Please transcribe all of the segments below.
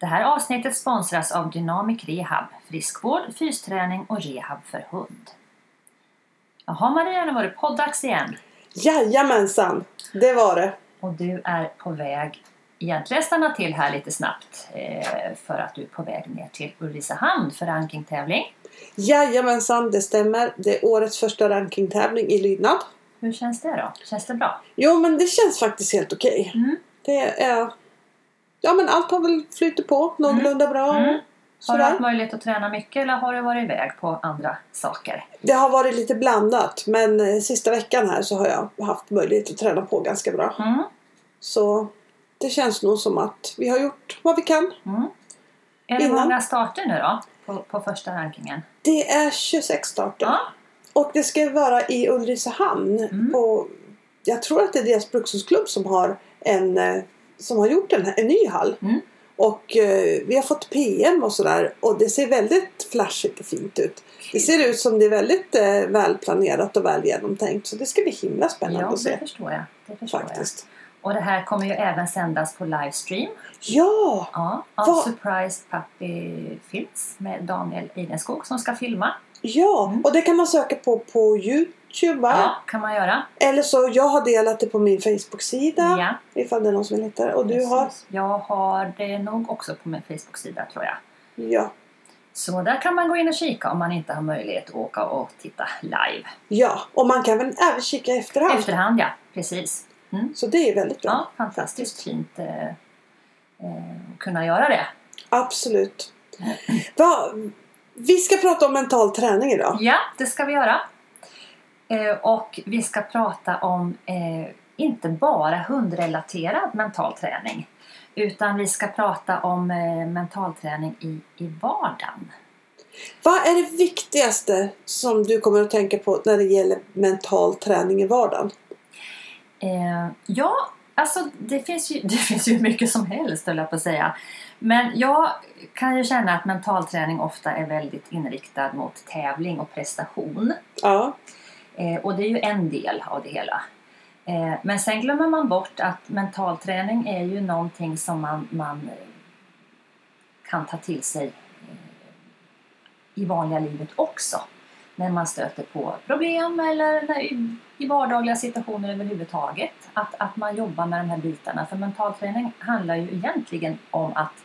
Det här avsnittet sponsras av Dynamic Rehab, friskvård, fysträning och rehab för hund. Jaha Maria, nu var det poddags igen. Jajamensan, det var det. Och du är på väg, egentligen stanna till här lite snabbt, eh, för att du är på väg ner till Ulricehamn för rankingtävling. Jajamensan, det stämmer. Det är årets första rankingtävling i lydnad. Hur känns det då? Känns det bra? Jo, men det känns faktiskt helt okej. Mm. Det är... Ja, men allt har väl flutit på någorlunda bra. Mm. Har du haft möjlighet att träna mycket eller har du varit iväg på andra saker? Det har varit lite blandat, men eh, sista veckan här så har jag haft möjlighet att träna på ganska bra. Mm. Så det känns nog som att vi har gjort vad vi kan. Mm. Är det Innan. många starter nu då? På, på första rankingen? Det är 26 starter. Ja. Och det ska vara i Ulricehamn. Mm. På, jag tror att det är deras brukshundsklubb som har, en, eh, som har gjort en, en ny hall. Mm. Och eh, vi har fått PM och sådär. Och det ser väldigt flashigt och fint ut. Det ser ut som det är väldigt eh, välplanerat och väl genomtänkt. Så det ska bli himla spännande Ja, att det se. förstår jag. Det förstår Faktiskt. jag. Och det här kommer ju även sändas på livestream. Ja! Ja, av Vad- Surprise Puppy Films med Daniel Eidenskog som ska filma. Ja! Mm. Och det kan man söka på på Youtube va? Ja, kan man göra. Eller så, jag har delat det på min Facebook-sida. Ja, Ifall det är någon som vill hitta det. Och du precis. har? Jag har det nog också på min Facebook-sida tror jag. Ja. Så där kan man gå in och kika om man inte har möjlighet att åka och titta live. Ja, och man kan väl även kika efterhand. Efterhand ja, precis. Mm. Så det är väldigt bra. Ja, fantastiskt fint eh, eh, att kunna göra det. Absolut. Va, vi ska prata om mental träning idag. Ja, det ska vi göra. Eh, och vi ska prata om eh, inte bara hundrelaterad mental träning. Utan vi ska prata om eh, mental träning i, i vardagen. Vad är det viktigaste som du kommer att tänka på när det gäller mental träning i vardagen? Eh, ja, alltså det finns, ju, det finns ju mycket som helst höll jag på att säga. Men jag kan ju känna att mental träning ofta är väldigt inriktad mot tävling och prestation. Ja, Eh, och det är ju en del av det hela. Eh, men sen glömmer man bort att mental träning är ju någonting som man, man eh, kan ta till sig eh, i vanliga livet också. När man stöter på problem eller när, i, i vardagliga situationer överhuvudtaget. Att, att man jobbar med de här bitarna. För mental träning handlar ju egentligen om att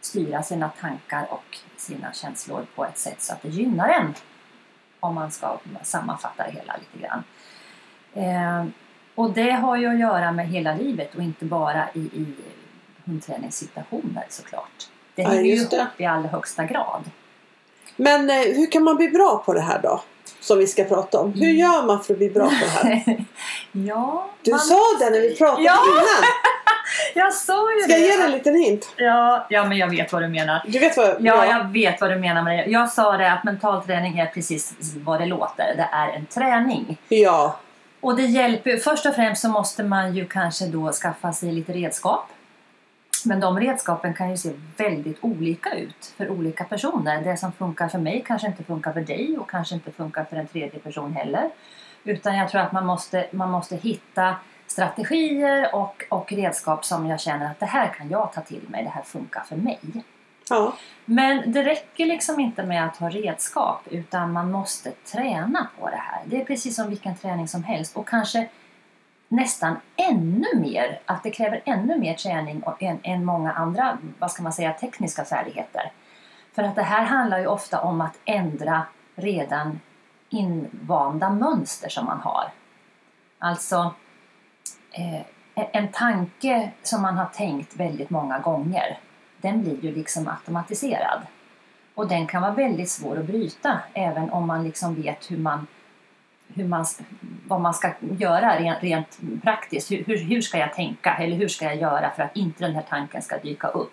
styra sina tankar och sina känslor på ett sätt så att det gynnar en om man ska sammanfatta det hela lite grann. Eh, och det har ju att göra med hela livet och inte bara i, i hundträningssituationer såklart. Det hänger ju ihop i allra högsta grad. men eh, hur kan man bli bra på det här då? Som vi ska prata om. Hur Mm. gör man för att bli bra på det här? ja, Du man- sa det när vi pratade Ja! innan. Jag sa ju Ska jag det! ge dig en liten hint? Ja, ja, men jag vet vad du menar. Du vet vad Ja, jag vet vad du menar med det. Jag sa det att mental träning är precis vad det låter. Det är en träning. ja. Och det hjälper Först och främst så måste man ju kanske då skaffa sig lite redskap. Men de redskapen kan ju se väldigt olika ut för olika personer. Det som funkar för mig kanske inte funkar för dig och kanske inte funkar för en tredje person heller. Utan jag tror att man måste, man måste hitta strategier och, och redskap som jag känner att det här kan jag ta till mig, det här funkar för mig. ja. Men det räcker liksom inte med att ha redskap utan man måste träna på det här. Det är precis som vilken träning som helst och kanske nästan ännu mer, att det kräver ännu mer träning än, än många andra, vad ska man säga, tekniska färdigheter. För att det här handlar ju ofta om att ändra redan invanda mönster som man har. Alltså Eh, en tanke som man har tänkt väldigt många gånger den blir ju liksom automatiserad. Och den kan vara väldigt svår att bryta även om man liksom vet hur man, hur man, vad man ska göra rent, rent praktiskt. Hur, hur, hur ska jag tänka eller hur ska jag göra för att inte den här tanken ska dyka upp.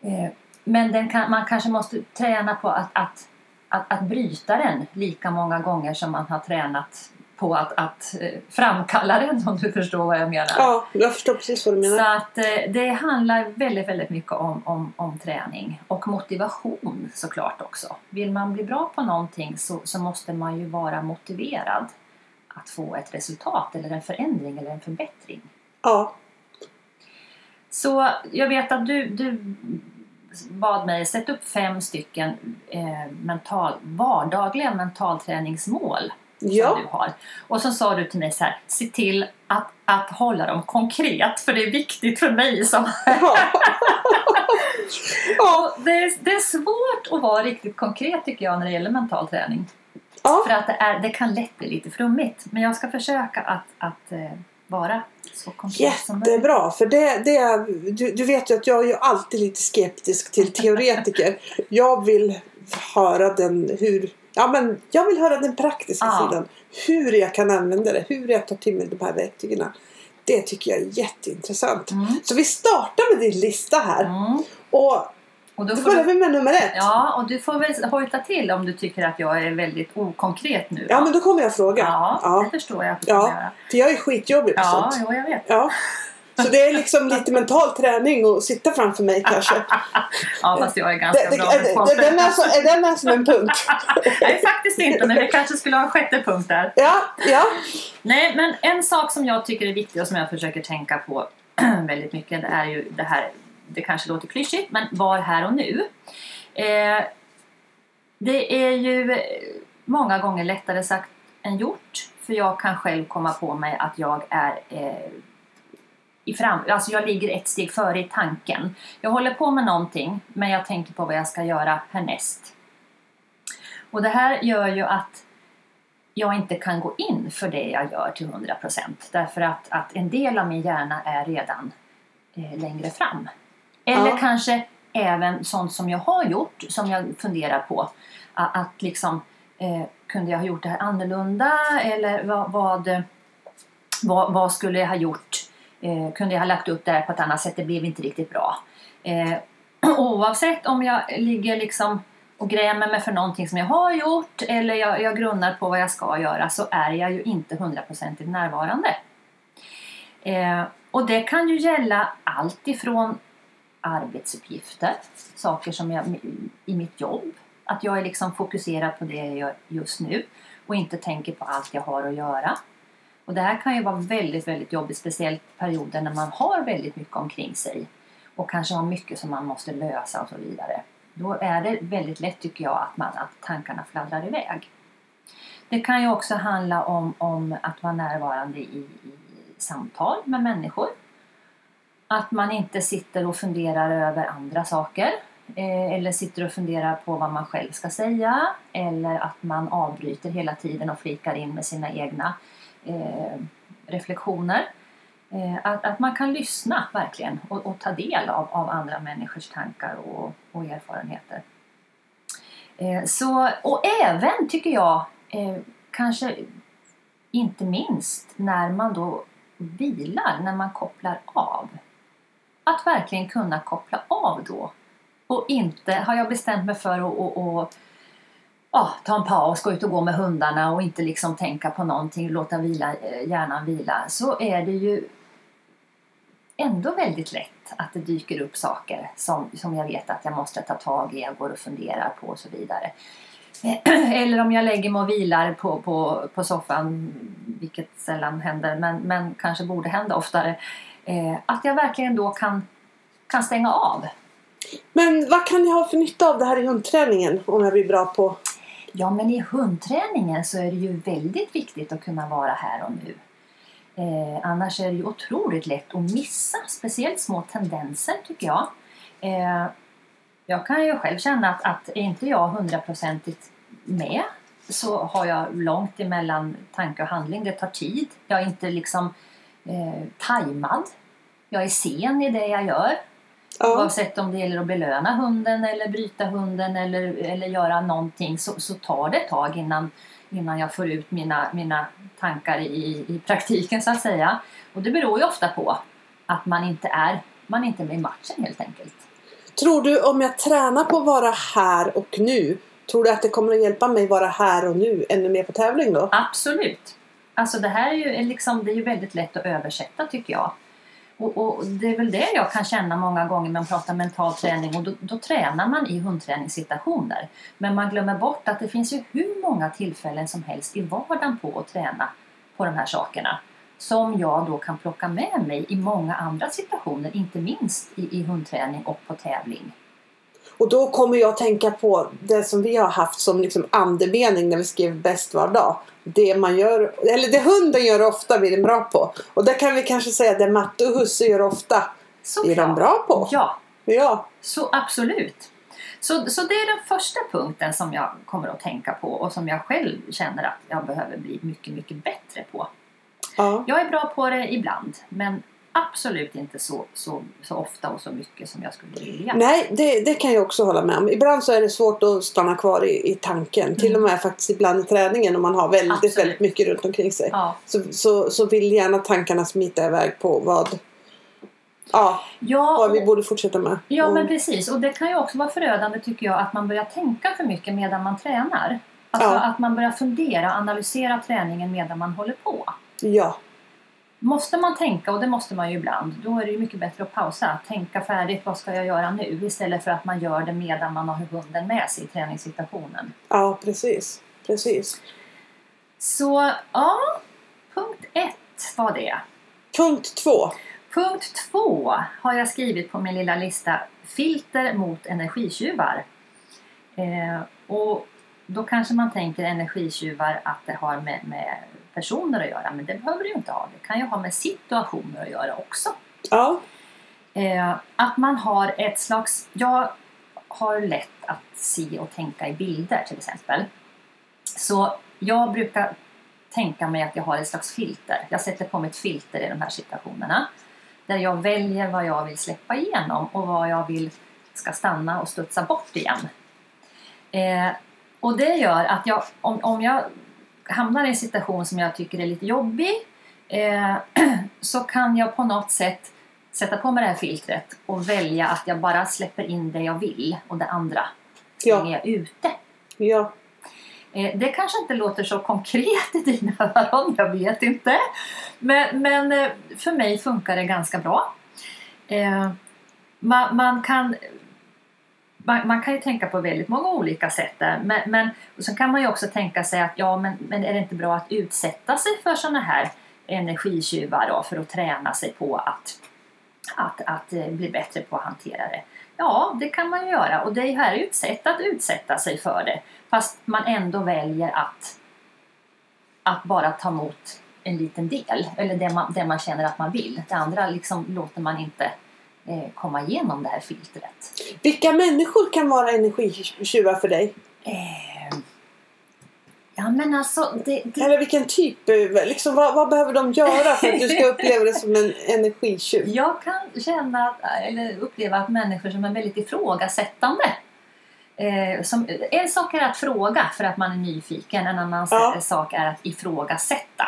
Eh, men den kan, man kanske måste träna på att, att, att, att bryta den lika många gånger som man har tränat på att, att eh, framkalla den om du förstår vad jag menar. ja, jag förstår precis vad du menar. Så att eh, det handlar väldigt, väldigt mycket om, om, om träning och motivation såklart också. Vill man bli bra på någonting så, så måste man ju vara motiverad att få ett resultat eller en förändring eller en förbättring. Ja, Så jag vet att du, du bad mig sätta upp fem stycken eh, mental, vardagliga mentalträningsmål Ja. som du har. Och så sa du till mig så här, se till att, att hålla dem konkret för det är viktigt för mig som Ja. ja. det är, det är svårt att vara riktigt konkret tycker jag när det gäller mental träning. ja. För att det, är, det kan lätt bli lite flummigt. Men jag ska försöka att, att eh, vara så konkret som möjligt. Jättebra, för det, det är, du, du vet ju att jag är ju alltid lite skeptisk till teoretiker. Jag vill höra den hur Ja men jag vill höra den praktiska Ja. sidan. Hur jag kan använda det. Hur jag tar till mig de här verktygen. Det tycker jag är jätteintressant. Mm. Så vi startar med din lista här. Mm. Och Och då då börjar vi med nummer ett. ja, och du får väl hojta till om du tycker att jag är väldigt okonkret nu. Ja men då kommer jag fråga. ja, Ja. det förstår jag att du Ja. göra. För jag är skitjobbig på Ja, sånt. jo, jag vet. Ja. Så det är liksom lite mental träning att sitta framför mig kanske. Ja, fast jag är ganska Det, det, bra på det, den, är så, är den är som en punkt. Nej, faktiskt inte. Men vi kanske skulle ha en sjätte punkt där. Ja, ja. Nej, men en sak som jag tycker är viktig och som jag försöker tänka på väldigt mycket det är ju det här, det kanske låter klyschigt, men var här och nu. Eh, det är ju många gånger lättare sagt än gjort, för jag kan själv komma på mig att jag är eh, i fram, alltså jag ligger ett steg före i tanken. Jag håller på med någonting, men jag tänker på vad jag ska göra härnäst. Och det här gör ju att jag inte kan gå in för det jag gör till 100% därför att, att en del av min hjärna är redan eh, längre fram. Eller Ja. kanske även sånt som jag har gjort som jag funderar på. Att, att liksom, eh, kunde jag ha gjort det här annorlunda eller vad, vad, vad, vad skulle jag ha gjort? Eh, kunde jag ha lagt upp det här på ett annat sätt? Det blev inte riktigt bra. Eh, oavsett om jag ligger liksom och grämer mig för någonting som jag har gjort eller jag, jag grunnar på vad jag ska göra så är jag ju inte hundraprocentigt närvarande. Eh, och det kan ju gälla allt ifrån arbetsuppgifter, saker som jag i mitt jobb, att jag är liksom fokuserad på det jag gör just nu och inte tänker på allt jag har att göra. Och det här kan ju vara väldigt, väldigt jobbigt, speciellt perioder när man har väldigt mycket omkring sig och kanske har mycket som man måste lösa och så vidare. Då är det väldigt lätt tycker jag att, man, att tankarna fladdrar iväg. Det kan ju också handla om, om att vara närvarande i, i samtal med människor. Att man inte sitter och funderar över andra saker. Eh, eller sitter och funderar på vad man själv ska säga. Eller att man avbryter hela tiden och flikar in med sina egna eh, reflektioner. Eh, att, att man kan lyssna verkligen och, och ta del av, av andra människors tankar och, och erfarenheter. Eh, så, och även tycker jag, eh, kanske inte minst när man då vilar, när man kopplar av. Att verkligen kunna koppla av då. Och inte, har jag bestämt mig för att och, och, ja, ta en paus, gå ut och gå med hundarna och inte liksom tänka på någonting, låta vila, eh, hjärnan vila, så är det ju ändå väldigt lätt att det dyker upp saker som, som jag vet att jag måste ta tag i, jag går och funderar på och så vidare. Eller om jag lägger mig och vilar på, på, på soffan, vilket sällan händer men, men kanske borde hända oftare, eh, att jag verkligen då kan, kan stänga av. Men vad kan jag ha för nytta av det här i hundträningen om jag blir bra på? Ja, men i hundträningen så är det ju väldigt viktigt att kunna vara här och nu. Eh, annars är det ju otroligt lätt att missa, speciellt små tendenser tycker jag. Eh, jag kan ju själv känna att, att är inte jag hundraprocentigt med så har jag långt emellan tanke och handling. Det tar tid. Jag är inte liksom eh, tajmad. Jag är sen i det jag gör. Ja. Oavsett om det gäller att belöna hunden eller bryta hunden eller, eller göra någonting så, så tar det ett tag innan, innan jag får ut mina, mina tankar i, i praktiken så att säga. Och det beror ju ofta på att man inte är, man är inte med i matchen helt enkelt. Tror du om jag tränar på att vara här och nu, tror du att det kommer att hjälpa mig vara här och nu ännu mer på tävling då? Absolut. Alltså det här är ju, liksom, det är ju väldigt lätt att översätta tycker jag. Och, och det är väl det jag kan känna många gånger när man pratar mental träning och då, då tränar man i hundträningssituationer. Men man glömmer bort att det finns ju hur många tillfällen som helst i vardagen på att träna på de här sakerna. Som jag då kan plocka med mig i många andra situationer, inte minst i, i hundträning och på tävling. Och då kommer jag att tänka på det som vi har haft som liksom andemening när vi skrev bäst var dag. Det man gör, eller det hunden gör ofta blir den bra på. Och där kan vi kanske säga det Matte och Husse gör ofta är de bra på. Ja, Ja, så absolut. Så, så det är den första punkten som jag kommer att tänka på och som jag själv känner att jag behöver bli mycket, mycket bättre på. ja. Jag är bra på det ibland, men absolut inte så, så, så ofta och så mycket som jag skulle vilja. Nej, det, det kan jag också hålla med om. Ibland så är det svårt att stanna kvar i, i tanken. Till och med faktiskt ibland i träningen om man har väldigt, Absolut. väldigt mycket runt omkring sig. Ja. Så, så, så vill gärna tankarna smita iväg på vad, ja, Ja, vad vi borde fortsätta med. Ja, Och- men precis. Och det kan ju också vara förödande tycker jag att man börjar tänka för mycket medan man tränar. Alltså Ja. att man börjar fundera och analysera träningen medan man håller på. ja, Måste man tänka, och det måste man ju ibland, då är det ju mycket bättre att pausa. Tänka färdigt, vad ska jag göra nu? Istället för att man gör det medan man har hunden med sig i träningssituationen. ja, precis. precis. Så, ja, punkt ett var det. Punkt två. Punkt två har jag skrivit på min lilla lista. Filter mot energitjuvar. Eh, och då kanske man tänker energitjuvar att det har med, med personer att göra. Men det behöver det ju inte ha. Det kan ju ha med situationer att göra också. Ja, Eh, att man har ett slags... Jag har lätt att se och tänka i bilder till exempel. Så jag brukar tänka mig att jag har ett slags filter. Jag sätter på mig ett filter i de här situationerna. Där jag väljer vad jag vill släppa igenom och vad jag vill ska stanna och studsa bort igen. Eh, och det gör att jag, om, om jag hamnar i en situation som jag tycker är lite jobbig eh, så kan jag på något sätt sätta på mig det här filtret och välja att jag bara släpper in det jag vill och det andra Ja. jag ute. ja, Eh, Det kanske inte låter så konkret i dina öron, jag vet inte. Men, men eh, för mig funkar det ganska bra. Eh, Man, man, kan, man, man kan ju tänka på väldigt många olika sätt där. Men, men och kan man ju också tänka sig att ja, men, men är det inte bra att utsätta sig för sådana här energitjuvar då, för att träna sig på att, att, att eh, bli bättre på att hantera det? Ja, det kan man ju göra och det här är ju ett sätt att utsätta sig för det. Fast man ändå väljer att, att bara ta emot en liten del. Eller det man, det man känner att man vill. Det andra liksom låter man inte komma igenom det här filtret. Vilka människor kan vara energitjuvar för dig? Eh, ja men alltså, det, det, Eller vilken typ? eh, Liksom, vad, vad behöver de göra för att du ska uppleva det som en energitjuv? jag kan känna att, eller uppleva att människor som är väldigt ifrågasättande Eh, som, en sak är att fråga för att man är nyfiken, en annan Ja. sak är att ifrågasätta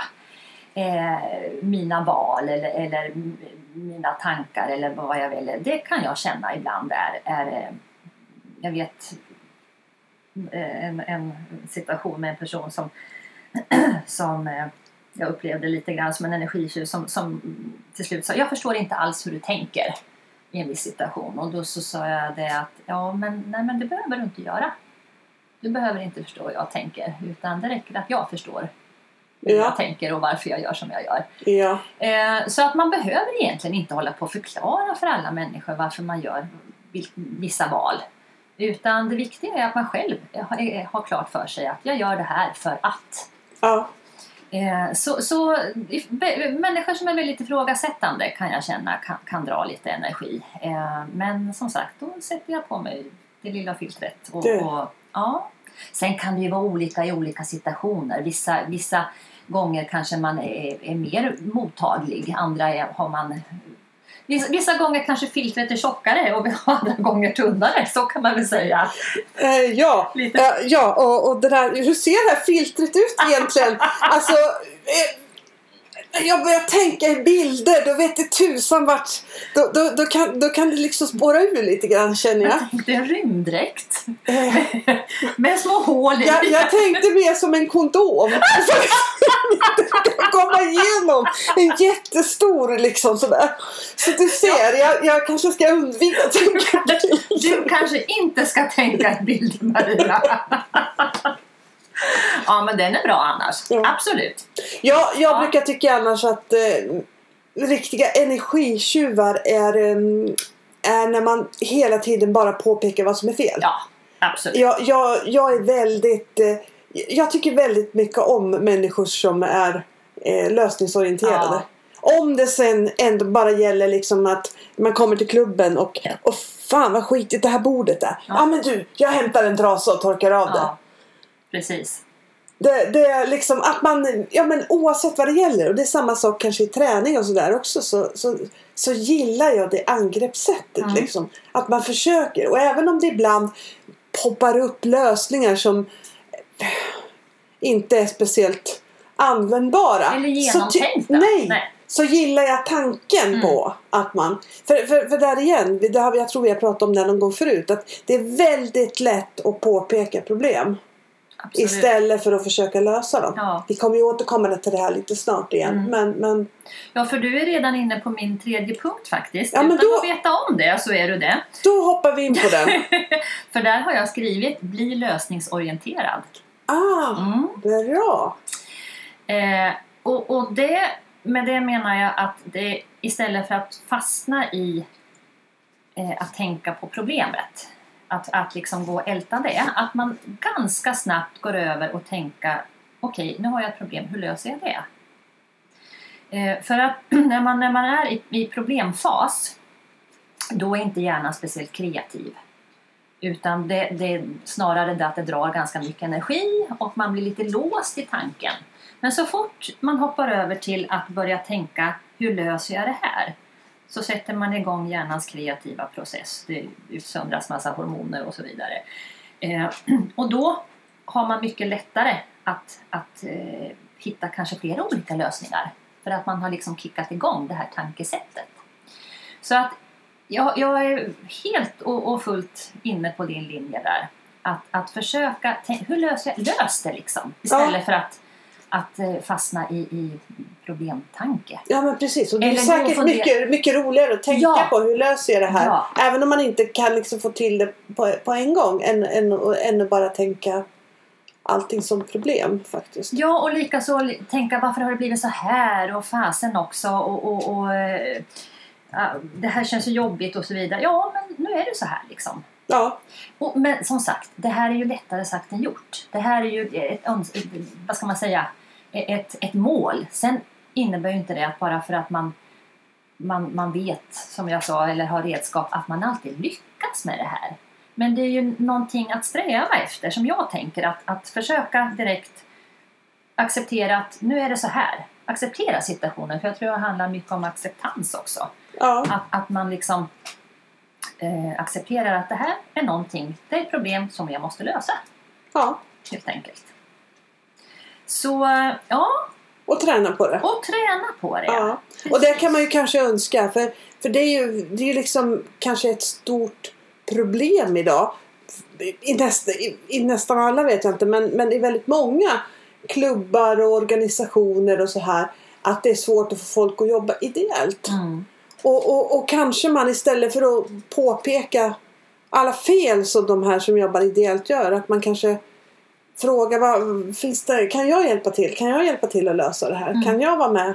eh, mina val eller, eller mina tankar eller vad jag vill. Det kan jag känna ibland är, är eh, jag vet eh, en, en situation med en person som, som eh, jag upplevde lite grann som en energitjuv som, som till slut sa jag förstår inte alls hur du tänker i en viss situation och då så sa jag det att ja men, nej, men det behöver du inte göra. Du behöver inte förstå hur jag tänker utan det räcker att jag förstår hur Ja. jag tänker och varför jag gör som jag gör. Ja, Eh, så att man behöver egentligen inte hålla på och förklara för alla människor varför man gör vissa val. Utan det viktiga är att man själv har, är- har klart för sig att jag gör det här för att. ja, Eh, så så människor som är väldigt ifrågasättande kan jag känna kan, kan dra lite energi. Eh, men som sagt, då sätter jag på mig det lilla filtret. Och, och, ja. Sen kan det ju vara olika i olika situationer. Vissa, vissa gånger kanske man är, är mer mottaglig. Andra är, har man... Vissa, vissa gånger kanske filtret är tjockare och andra gånger tunnare. Så kan man väl säga. eh, ja. Lite. ja, ja och, och det där, hur ser det här filtret ut egentligen? Alltså, eh, jag börjar tänka i bilder, då vet det tusan vart... Då, då, då, kan, då kan det liksom spåra ur lite grann känner jag. Jag tänkte en rymddräkt Eh, med små hål i. Jag, jag tänkte mer som en kondom. komma igenom en jättestor liksom sådär. Så du ser, jag, jag kanske ska undvika att tänka Du kanske inte ska tänka i bilder Maria. Ja men den är bra annars. Ja. Absolut. Jag, jag Ja. brukar tycka annars att eh, riktiga energitjuvar är, eh, är när man hela tiden bara påpekar vad som är fel. Ja, absolut. Jag, jag, jag är väldigt... Eh, jag tycker väldigt mycket om människor som är eh, lösningsorienterade. Om det sen ändå bara gäller liksom att man kommer till klubben och, och fan vad skitigt det här bordet är. Ja ah, men du, jag hämtar en trasa och torkar av det. Ja, precis. Det, det är liksom att man, ja men oavsett vad det gäller och det är samma sak kanske i träning och sådär också så, så, så gillar jag det angreppssättet Mm. liksom. Att man försöker och även om det ibland poppar upp lösningar som inte är speciellt användbara. Eller genomtänkta. nej, Nej. Så gillar jag tanken Mm. på att man... För, för, för där igen, det har jag tror vi har pratat om det någon gång förut. Att det är väldigt lätt att påpeka problem. absolut. Istället för att försöka lösa dem. Ja. Vi kommer ju återkomma till det här lite snart igen. Mm. Men, men ja, för du är redan inne på min tredje punkt faktiskt. Ja, men Utan då- att veta om det så är du det. då hoppar vi in på den. för där har jag skrivit bli lösningsorienterad. Ah, Mm. bra! Eh, och, och det, med det menar jag att det istället för att fastna i eh, att tänka på problemet, att, att liksom gå och älta det, att man ganska snabbt går över och tänka okej, nu har jag ett problem, hur löser jag det? Eh, för att när man, när man är i, i problemfas, då är inte hjärnan speciellt kreativ. Utan det, det är snarare det att det drar ganska mycket energi och man blir lite låst i tanken. Men så fort man hoppar över till att börja tänka hur löser jag det här? Så sätter man igång hjärnans kreativa process. Det utsöndras massa hormoner och så vidare. Eh, och då har man mycket lättare att, att eh, hitta kanske flera olika lösningar. För att man har liksom kickat igång det här tankesättet. Så att jag, jag är helt och, och fullt inne på din linje där. Att, att försöka, tänk, hur löser jag, lös det liksom. Istället för att, att eh, fastna i, i problemtanke. Ja men precis. Och det är Eller och säkert fundera- mycket, mycket roligare att tänka Ja. på hur löser jag det här. Ja. Även om man inte kan liksom få till det på, på en gång. Än, än, än att bara tänka allting som problem faktiskt. Ja, och likaså li- tänka varför har det blivit så här och fasen också och, och, och eh, ja, det här känns så jobbigt och så vidare. Ja, men nu är det så här liksom. Ja, Och, men som sagt, det här är ju lättare sagt än gjort. Det här är ju ett vad ska man säga, ett, ett mål. Sen innebär ju inte det att bara för att man, man, man vet, som jag sa, eller har redskap, att man alltid lyckas med det här. Men det är ju någonting att sträva efter, som jag tänker, att, att försöka direkt acceptera att nu är det så här. Acceptera situationen, för jag tror det handlar mycket om acceptans också. Ja, Att, att man liksom eh, accepterar att det här är någonting, det är ett problem som jag måste lösa ja. helt enkelt. Så ja, Och träna på det. och träna på det. Ja. Och det kan man ju kanske önska. För, för det är ju, det är liksom kanske ett stort problem idag. I, nästa, i, I nästan alla vet jag inte men, men i väldigt många klubbar och organisationer och så här. Att det är svårt att få folk att jobba ideellt. Mm. Och, och, och kanske man istället för att påpeka alla fel som de här som jobbar ideellt gör. Att man kanske frågar vad, finns det, kan jag hjälpa till? Kan jag hjälpa till att lösa det här? Mm. Kan jag vara med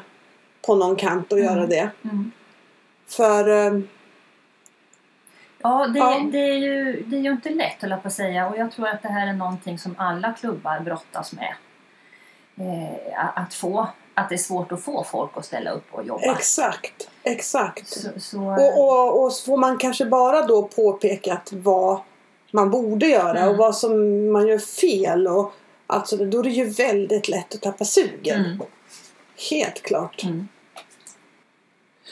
på någon kant och Mm. göra det? Mm. För eh, Ja, det, Ja. Det, är ju, det är ju inte lätt höll jag på att säga och jag tror att det här är någonting som alla klubbar brottas med. Eh, att få, att det är svårt att få folk att ställa upp och jobba. exakt, exakt. Så, så, Och, och, och så får man kanske bara då påpekat vad man borde göra Mm. och vad som man gör fel. Och, alltså, då är det ju väldigt lätt att tappa sugen. Mm. Helt klart. Mm.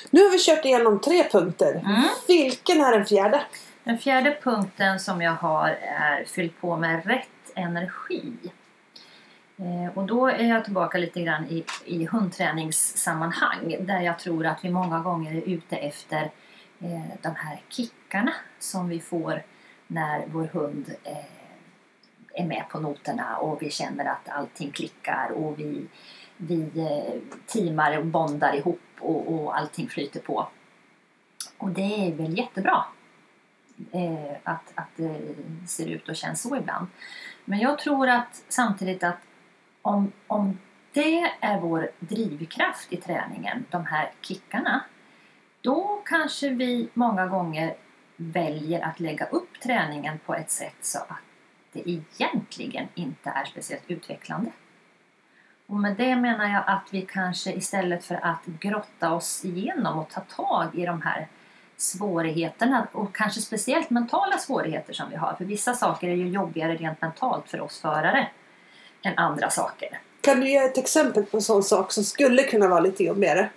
Nu har vi kört igenom tre punkter. Mm. Vilken är den fjärde? Den fjärde punkten som jag har är fyll på med rätt energi. Eh, och då är jag tillbaka lite grann i, i hundträningssammanhang där jag tror att vi många gånger är ute efter eh, de här kickarna som vi får när vår hund eh, är med på noterna och vi känner att allting klickar och vi, vi eh, teamar och bondar ihop och, och allting flyter på. Och det är väl jättebra eh, att, att det ser ut och känns så ibland. Men jag tror att samtidigt att om, om det är vår drivkraft i träningen, de här kickarna, då kanske vi många gånger väljer att lägga upp träningen på ett sätt så att det egentligen inte är speciellt utvecklande. Och med det menar jag att vi kanske istället för att grotta oss igenom och ta tag i de här svårigheterna och kanske speciellt mentala svårigheter som vi har. För vissa saker är ju jobbigare rent mentalt för oss förare än andra saker. Kan du ge ett exempel på en sån sak som skulle kunna vara lite jobbigare?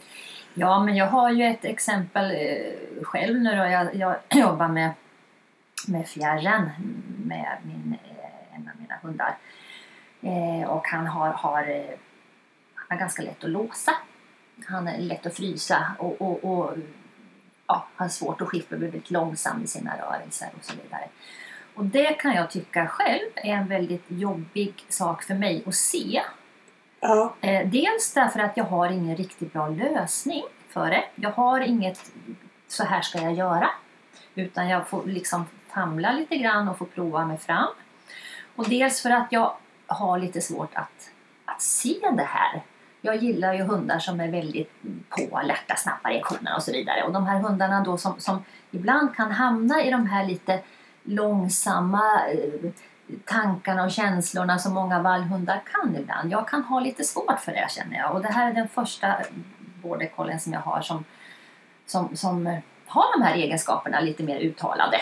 Ja, men jag har ju ett exempel eh, själv nu då. Jag, jag jobbar med, med fjärren med min, eh, en av mina hundar. Eh, och han har, har, han har ganska lätt att låsa. Han är lätt att frysa och, och, och ja, har svårt att skifta, blir väldigt långsam i sina rörelser och så vidare. Och det kan jag tycka själv är en väldigt jobbig sak för mig att se. Ja. Eh, dels därför att jag har ingen riktigt bra lösning för det. Jag har inget så här ska jag göra. Utan jag får liksom famla lite grann och få prova mig fram. Och dels för att jag har lite svårt att, att se det här. Jag gillar ju hundar som är väldigt på, alerta, snabba reaktioner och så vidare. Och de här hundarna då som, som ibland kan hamna i de här lite långsamma eh, tankarna och känslorna som många vallhundar kan ibland. Jag kan ha lite svårt för det känner jag. Och det här är den första border collien som jag har som, som, som eh, har de här egenskaperna lite mer uttalade.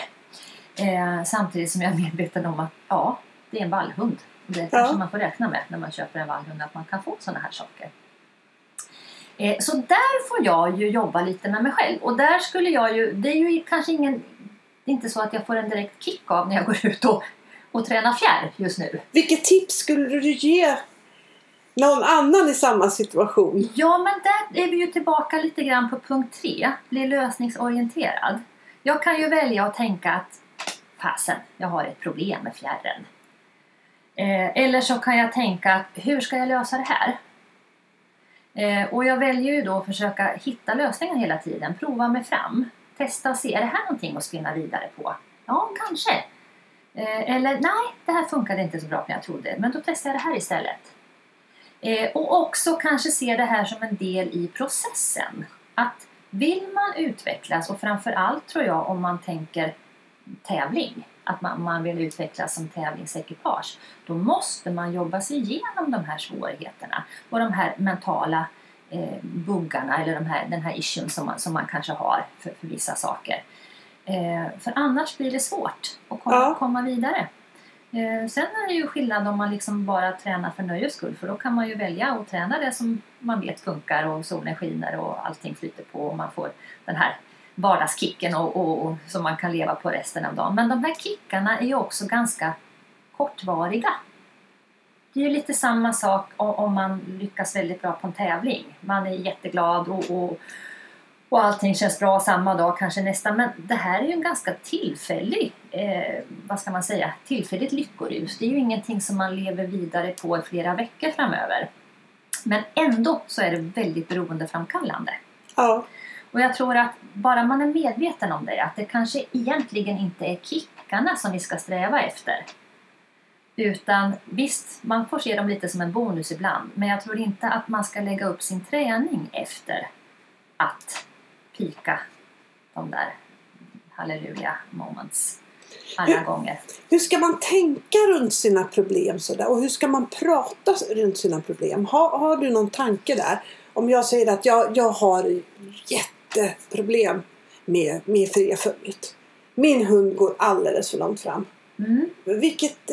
Eh, samtidigt som jag är medveten om att ja, det är en vallhund. Det kanske Ja. man får räkna med när man köper en vallhund att man kan få sådana här saker. Eh, så där får jag ju jobba lite med mig själv. Och där skulle jag ju, det är ju kanske ingen, det är inte så att jag får en direkt kick av när jag går ut och, och tränar fjärr just nu. Vilket tips skulle du ge någon annan i samma situation? Ja, men där är vi ju tillbaka lite grann på punkt tre. Bli lösningsorienterad. Jag kan ju välja att tänka att fasen, jag har ett problem med fjärren. Eh, eller så kan jag tänka att hur ska jag lösa det här? Eh, och jag väljer ju då att försöka hitta lösningar hela tiden. Prova mig fram. Testa och se, är det här någonting att spinna vidare på? Ja, kanske. Eh, eller nej, det här funkade inte så bra som jag trodde. Men då testar jag det här istället. Eh, och också kanske se det här som en del i processen. Att vill man utvecklas och framförallt tror jag om man tänker tävling, att man, man vill utvecklas som tävlingsekipage, då måste man jobba sig igenom de här svårigheterna och de här mentala eh, buggarna eller de här, den här issuen som man, som man kanske har för, för vissa saker. Eh, för annars blir det svårt att komma, Ja. komma vidare. Eh, sen är det ju skillnad om man liksom bara tränar för nöjes skull för då kan man ju välja att träna det som man vet funkar och solen skiner och allting flyter på och man får den här vardagskicken och, och, och som man kan leva på resten av dagen. Men de här kickarna är ju också ganska kortvariga. Det är ju lite samma sak om man lyckas väldigt bra på en tävling. Man är jätteglad och, och, och allting känns bra samma dag, kanske nästa. Men det här är ju en ganska tillfällig, eh, vad ska man säga, tillfälligt lyckorus. Det är ju ingenting som man lever vidare på i flera veckor framöver. Men ändå så är det väldigt beroendeframkallande. Ja. Och jag tror att bara man är medveten om det, att det kanske egentligen inte är kickarna som vi ska sträva efter. Utan visst, man får se dem lite som en bonus ibland. Men jag tror inte att man ska lägga upp sin träning efter att pika de där halleluja moments alla gånger. Hur ska man tänka runt sina problem sådär? Och hur ska man prata runt sina problem? Har, har du någon tanke där? Om jag säger att jag, jag har jätteproblem med, med fria följet. Min hund går alldeles för långt fram. Mm. Vilket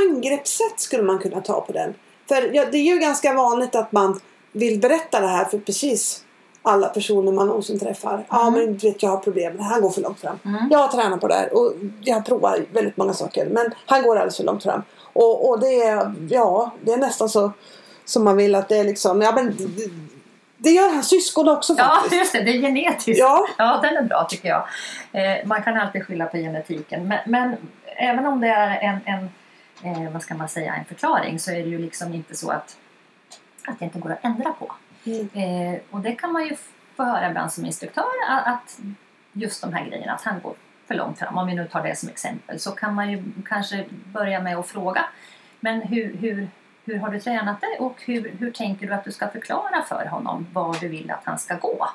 angreppssätt skulle man kunna ta på den? För ja, det är ju ganska vanligt att man vill berätta det här för precis alla personer man någonsin träffar. Ja Mm. men du vet jag har problem det. Han går för långt fram. Mm. Jag har tränat på det här och jag har provat väldigt många saker. Men han går alldeles för långt fram. Och, och det är, ja, det är nästan så som man vill att det är liksom, ja men det, det gör hans syskon också Ja, faktiskt. just det, det är genetiskt. Ja, Ja, den är bra tycker jag. Eh, man kan alltid skylla på genetiken. Men, men även om det är en, en eh, vad ska man säga, en förklaring så är det ju liksom inte så att, att det inte går att ändra på. Mm. Eh, och det kan man ju få höra ibland som instruktör att, just de här grejerna, att han går för långt fram. Om vi nu tar det som exempel så kan man ju kanske börja med att fråga men hur, hur, hur har du tränat det och hur, hur tänker du att du ska förklara för honom var du vill att han ska gå?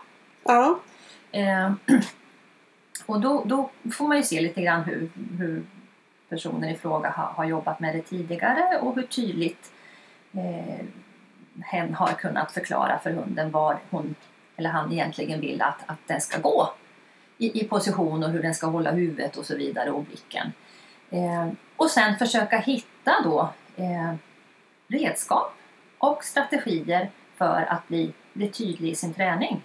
ja, Eh, Och då, då får man ju se lite grann hur, hur personen i fråga har, har jobbat med det tidigare och hur tydligt eh, hen har kunnat förklara för hunden var hon eller han egentligen vill att, att den ska gå i, i position och hur den ska hålla huvudet och så vidare och blicken. Eh, och sen försöka hitta då eh, redskap och strategier för att bli, bli tydlig i sin träning.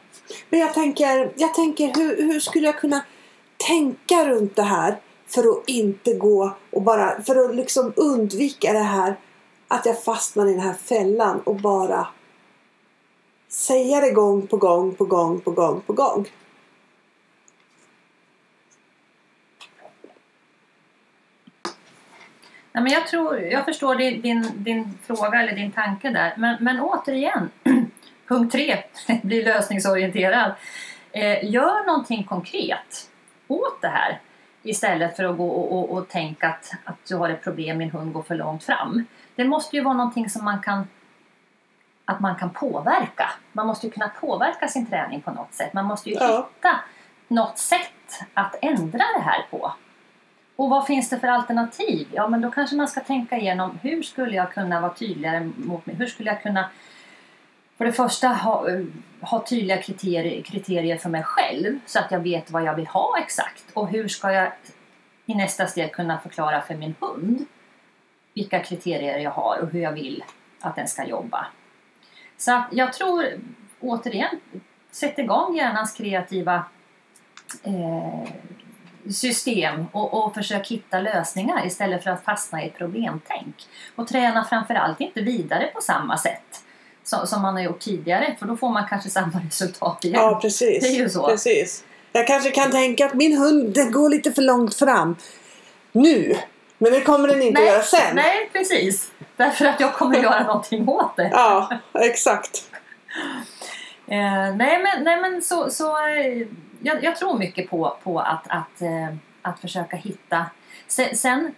Men jag tänker, jag tänker hur, hur skulle jag kunna tänka runt det här för att inte gå och bara, för att liksom undvika det här att jag fastnar i den här fällan och bara säga det gång på gång på gång på gång på gång. Nej, men jag, tror, jag förstår din, din, din fråga eller din tanke där. Men, men återigen, punkt tre, bli lösningsorienterad. Eh, gör någonting konkret åt det här istället för att gå och, och, och tänka att, att du har ett problem, min hund går för långt fram. Det måste ju vara någonting som man kan att man kan påverka. Man måste ju kunna påverka sin träning på något sätt. Man måste ju Ja. hitta något sätt att ändra det här på. Och vad finns det för alternativ? Ja, men då kanske man ska tänka igenom hur skulle jag kunna vara tydligare mot mig? Hur skulle jag kunna för det första ha, ha tydliga kriterier, kriterier för mig själv så att jag vet vad jag vill ha exakt. Och hur ska jag i nästa steg kunna förklara för min hund vilka kriterier jag har och hur jag vill att den ska jobba. Så att jag tror, återigen, sätt igång hjärnans kreativa eh, system och, och försök hitta lösningar istället för att fastna i ett problemtänk. Och träna framförallt inte vidare på samma sätt som, som man har gjort tidigare för då får man kanske samma resultat igen. Ja, precis. Det är ju så. Precis. Jag kanske kan tänka att min hund den går lite för långt fram nu. Men det kommer den inte göra sen. nej, precis. Därför att jag kommer göra någonting åt det. Ja, exakt. Eh, nej, men, nej, men så, så eh, jag, jag tror mycket på, på att, att, eh, att försöka hitta. Sen, sen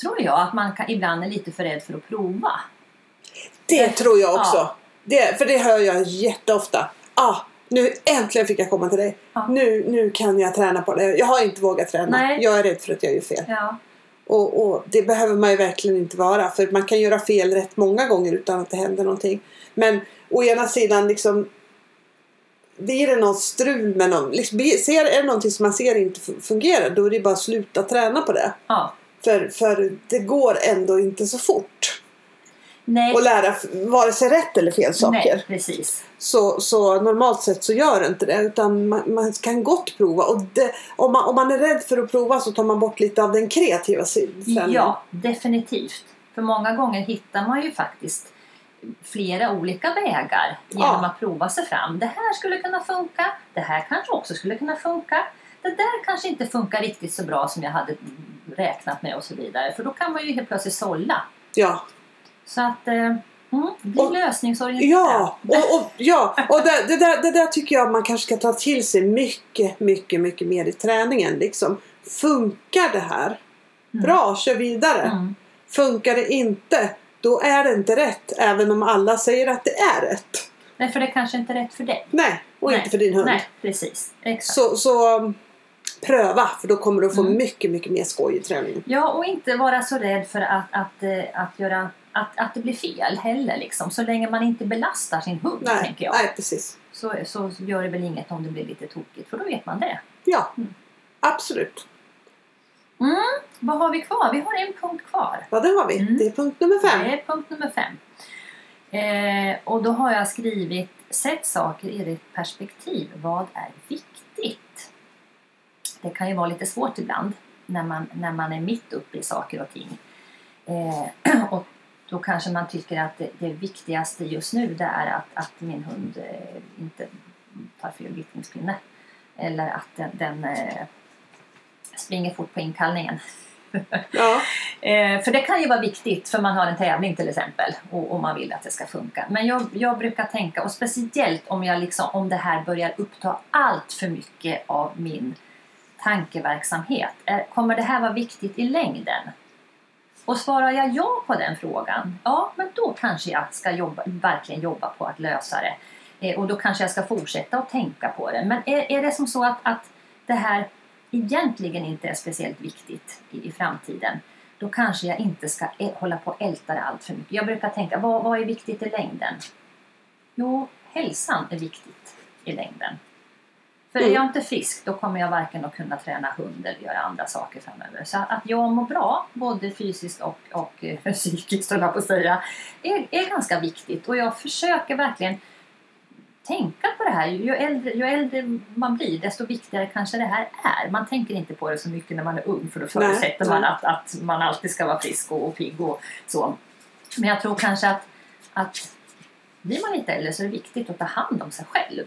tror jag att man kan, ibland är lite för rädd för att prova. Det tror jag också. Ja. Det, för det hör jag jätteofta. Ah, nu äntligen fick jag komma till dig. Ja. Nu, nu kan jag träna på det. Jag har inte vågat träna. Nej. Jag är rädd för att jag gör fel. Ja, Och, och det behöver man ju verkligen inte vara. För man kan göra fel rätt många gånger utan att det händer någonting. Men å ena sidan liksom blir det något strul med någon, liksom, ser, är det någonting som man ser inte fu- fungerar då är det bara att sluta träna på det. ja. För, för det går ändå inte så fort Nej, att lära vare sig rätt eller fel saker. nej, precis. Så, så normalt sett så gör det inte det. Utan man, man kan gott prova. Och det, om, man, om man är rädd för att prova så tar man bort lite av den kreativa sidan. Ja, definitivt. För många gånger hittar man ju faktiskt flera olika vägar genom Ja. att prova sig fram. Det här skulle kunna funka. Det här kanske också skulle kunna funka. Det där kanske inte funkar riktigt så bra som jag hade räknat med och så vidare. För då kan man ju helt plötsligt sålla. Ja, Så att, eh, mm, bli Och- lösningsorienterad. ja, och, och, ja. och det, det, där, det där tycker jag man kanske ska ta till sig mycket, mycket, mycket mer i träningen. Liksom. Funkar det här? Bra, kör vidare. Mm. Funkar det inte, då är det inte rätt. Även om alla säger att det är rätt. Nej, för det kanske inte är rätt för dig. Nej, och Nej, inte för din hund. Nej, precis. Exakt. Så, så um, pröva, för då kommer du att få Mm. mycket, mycket mer skoj i träningen. Ja, och inte vara så rädd för att, att, eh, att, göra, att, att det blir fel heller. Liksom. Så länge man inte belastar sin hund, Nej, tänker jag. nej, precis. Så, så gör det väl inget om det blir lite tokigt, för då vet man det. Ja, Mm. absolut. Mm, vad har vi kvar? Vi har en punkt kvar. Ja, det har vi. Mm. Det är punkt nummer fem. Det är punkt nummer fem. Eh, och då har jag skrivit Sätt saker i rätt perspektiv. Vad är viktigt? Det kan ju vara lite svårt ibland när man, när man är mitt uppe i saker och ting. Eh, och då kanske man tycker att det, det viktigaste just nu det är att, att min hund eh, inte tar fel vittningspinne. Eller att den, den eh, springer fort på inkallningen. Ja, Eh, för det kan ju vara viktigt för man har en tävling till exempel och, och man vill att det ska funka. Men jag, jag brukar tänka, och speciellt om, jag liksom, om det här börjar uppta allt för mycket av min tankeverksamhet. Kommer det här vara viktigt i längden? Och svarar jag ja på den frågan, ja men då kanske jag ska jobba, verkligen jobba på att lösa det. Eh, och då kanske jag ska fortsätta att tänka på det. Men är, är det som så att, att det här egentligen inte är speciellt viktigt i, i framtiden då kanske jag inte ska hålla på och älta det allt för mycket. Jag brukar tänka, vad, vad är viktigt i längden? Jo, hälsan är viktigt i längden. För är Mm. jag inte frisk då kommer jag varken att kunna träna hund eller göra andra saker framöver. Så att jag mår bra, både fysiskt och, och eh, psykiskt höll jag på att säga, är, är ganska viktigt. Och jag försöker verkligen tänka på det här. Ju äldre, ju äldre man blir desto viktigare kanske det här är. Man tänker inte på det så mycket när man är ung för då Nej, förutsätter man nej. att, att man alltid ska vara frisk och, och pigg och så. Men jag tror kanske att, att blir man lite äldre så är det viktigt att ta hand om sig själv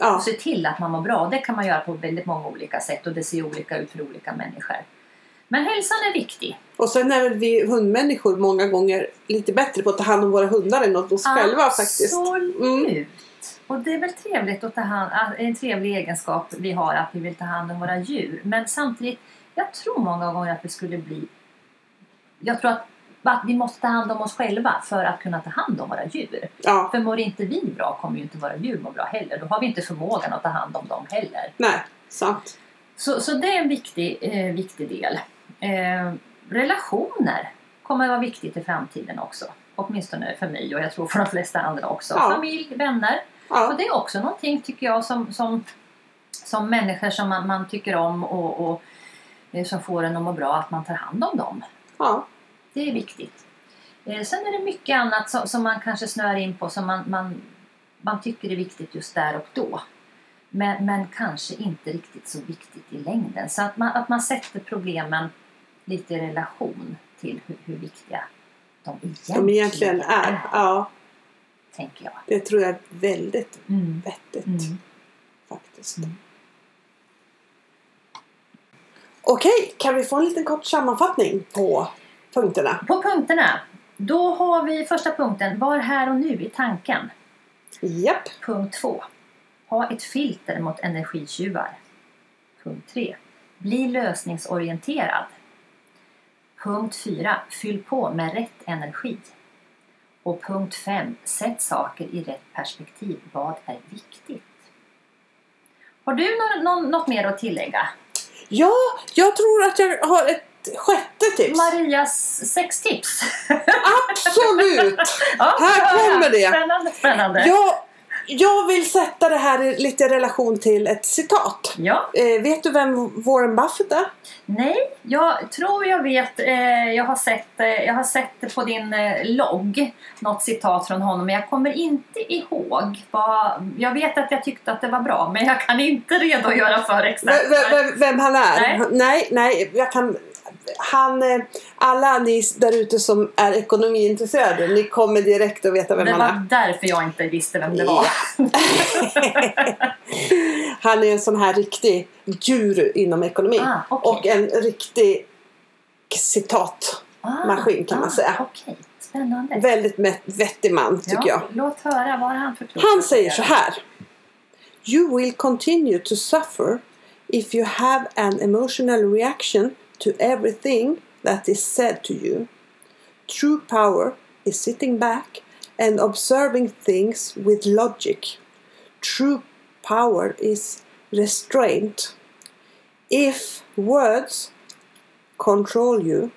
Ja. och se till att man mår bra. Det kan man göra på väldigt många olika sätt och det ser olika ut för olika människor. Men hälsan är viktig. Och sen är vi hundmänniskor många gånger lite bättre på att ta hand om våra hundar än oss själva faktiskt. Absolut. Mm. Och det är väl trevligt att ta hand, en trevlig egenskap vi har att vi vill ta hand om våra djur. Men samtidigt, jag tror många gånger att vi skulle bli... Jag tror att, att vi måste ta hand om oss själva för att kunna ta hand om våra djur. Ja, För mår inte vi bra kommer ju inte våra djur må bra heller. Då har vi inte förmågan att ta hand om dem heller. nej, sant. Så, så det är en viktig, eh, viktig del. Eh, relationer kommer att vara viktigt i framtiden också. Åtminstone för mig och jag tror för de flesta andra också. Ja. Familj, vänner. Och Ja, det är också någonting tycker jag som, som, som människor som man, man tycker om och, och eh, som får en att må bra, att man tar hand om dem. ja, Det är viktigt. Eh, sen är det mycket annat som, som man kanske snör in på som man, man, man tycker är viktigt just där och då. Men, men kanske inte riktigt så viktigt i längden. Så att man, att man sätter problemen lite i relation till hur, hur viktiga de egentligen, de egentligen är. Ja, Tänker jag. det tror jag är väldigt Mm. vettigt Mm. faktiskt. Mm. Okej, kan vi få en liten kort sammanfattning på punkterna? På punkterna. Då har vi första punkten, var här och nu i tanken. Japp. Punkt 2. Ha ett filter mot energitjuvar. Punkt 3. Bli lösningsorienterad. Punkt 4. Fyll på med rätt energi. Och punkt 5. Sätt saker i rätt perspektiv. Vad är viktigt? Har du någon, någon, något mer att tillägga? Ja, jag tror att jag har ett sjätte tips. Marias sextips. Absolut! ja, Här kommer det. Spännande, spännande. Jag, jag vill sätta det här i lite relation till ett citat. ja. Eh, vet du vem Warren Buffett är? Nej, jag tror jag vet. Eh, jag, har sett, eh, jag har sett på din eh, logg. Något citat från honom. Men jag kommer inte ihåg. Vad, jag vet att jag tyckte att det var bra. Men jag kan inte redogöra för exakt. V- vem, vem han är? Nej. nej, nej jag kan... Han, eh, alla ni där ute som är ekonomiintresserade, ni kommer direkt att veta vem det han var är. därför jag inte visste vem det var. Han är en sån här riktig guru inom ekonomi. Ah, okej. Och en riktig citat. Ah, kan man säga. Okej, spännande. Väldigt vettig man tycker jag. Låt höra, vad han för klok Han säger så här. You will continue to suffer if you have an emotional reaction to everything that is said to you. True power is sitting back and observing things with logic. True power is restraint. If words control you,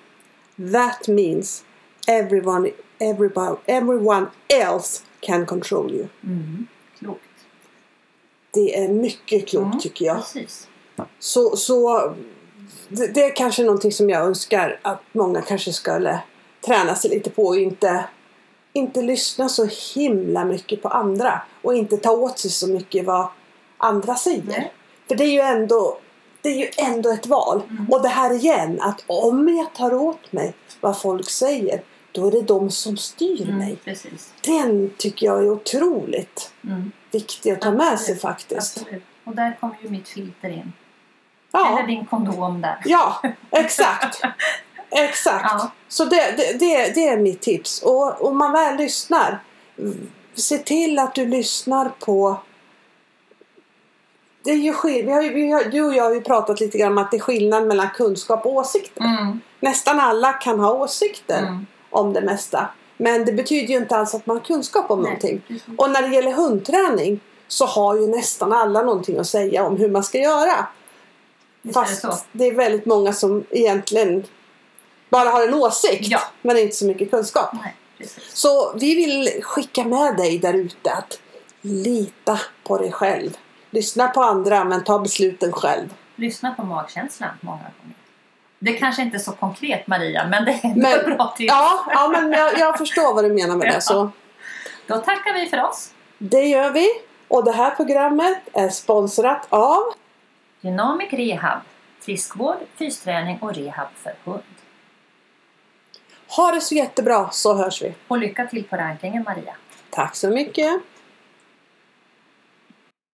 that means everyone, everybody, everyone else can control you. Mm, klokt. Det är mycket klokt Mm, tycker jag. Precis. Så, så det, det är kanske någonting som jag önskar att många kanske skulle träna sig lite på och inte, inte lyssna så himla mycket på andra och inte ta åt sig så mycket vad andra säger. Nej. För det är ju ändå det är ju ändå ett val. Mm. Och det här igen, att om jag tar åt mig vad folk säger, då är det de som styr Mm, mig. precis. Den tycker jag är otroligt Mm, viktig att ta med sig Absolut, faktiskt. absolut. Och där kommer ju mitt filter in. Ja. Eller din kondom där. Ja, exakt. Exakt. Ja. Så det, det, det, det är mitt tips. Och om man väl lyssnar, se till att du lyssnar på det är ju vi har, vi har, du och jag har ju pratat lite grann om att det är skillnad mellan kunskap och åsikter. Mm, Nästan alla kan ha åsikter mm. om det mesta. Men det betyder ju inte alls att man har kunskap om Nej, någonting. Och när det gäller hundträning så har ju nästan alla någonting att säga om hur man ska göra. Visst är det Fast det är väldigt många som egentligen bara har en åsikt. Ja. Men inte så mycket kunskap. Nej. Så vi vill skicka med dig där ute att lita på dig själv. Lyssna på andra men ta besluten själv. Lyssna på magkänslan många gånger. Det kanske inte är så konkret Maria, men det är ändå Men- bra tips. Ja, ja men jag, jag förstår vad du menar med Ja. det. Så Då tackar vi för oss. det gör vi. Och det här programmet är sponsrat av Dynamic Rehab. Friskvård, fysträning och rehab för hund. Ha det så jättebra så hörs vi. Och lycka till på rankingen Maria. Tack så mycket.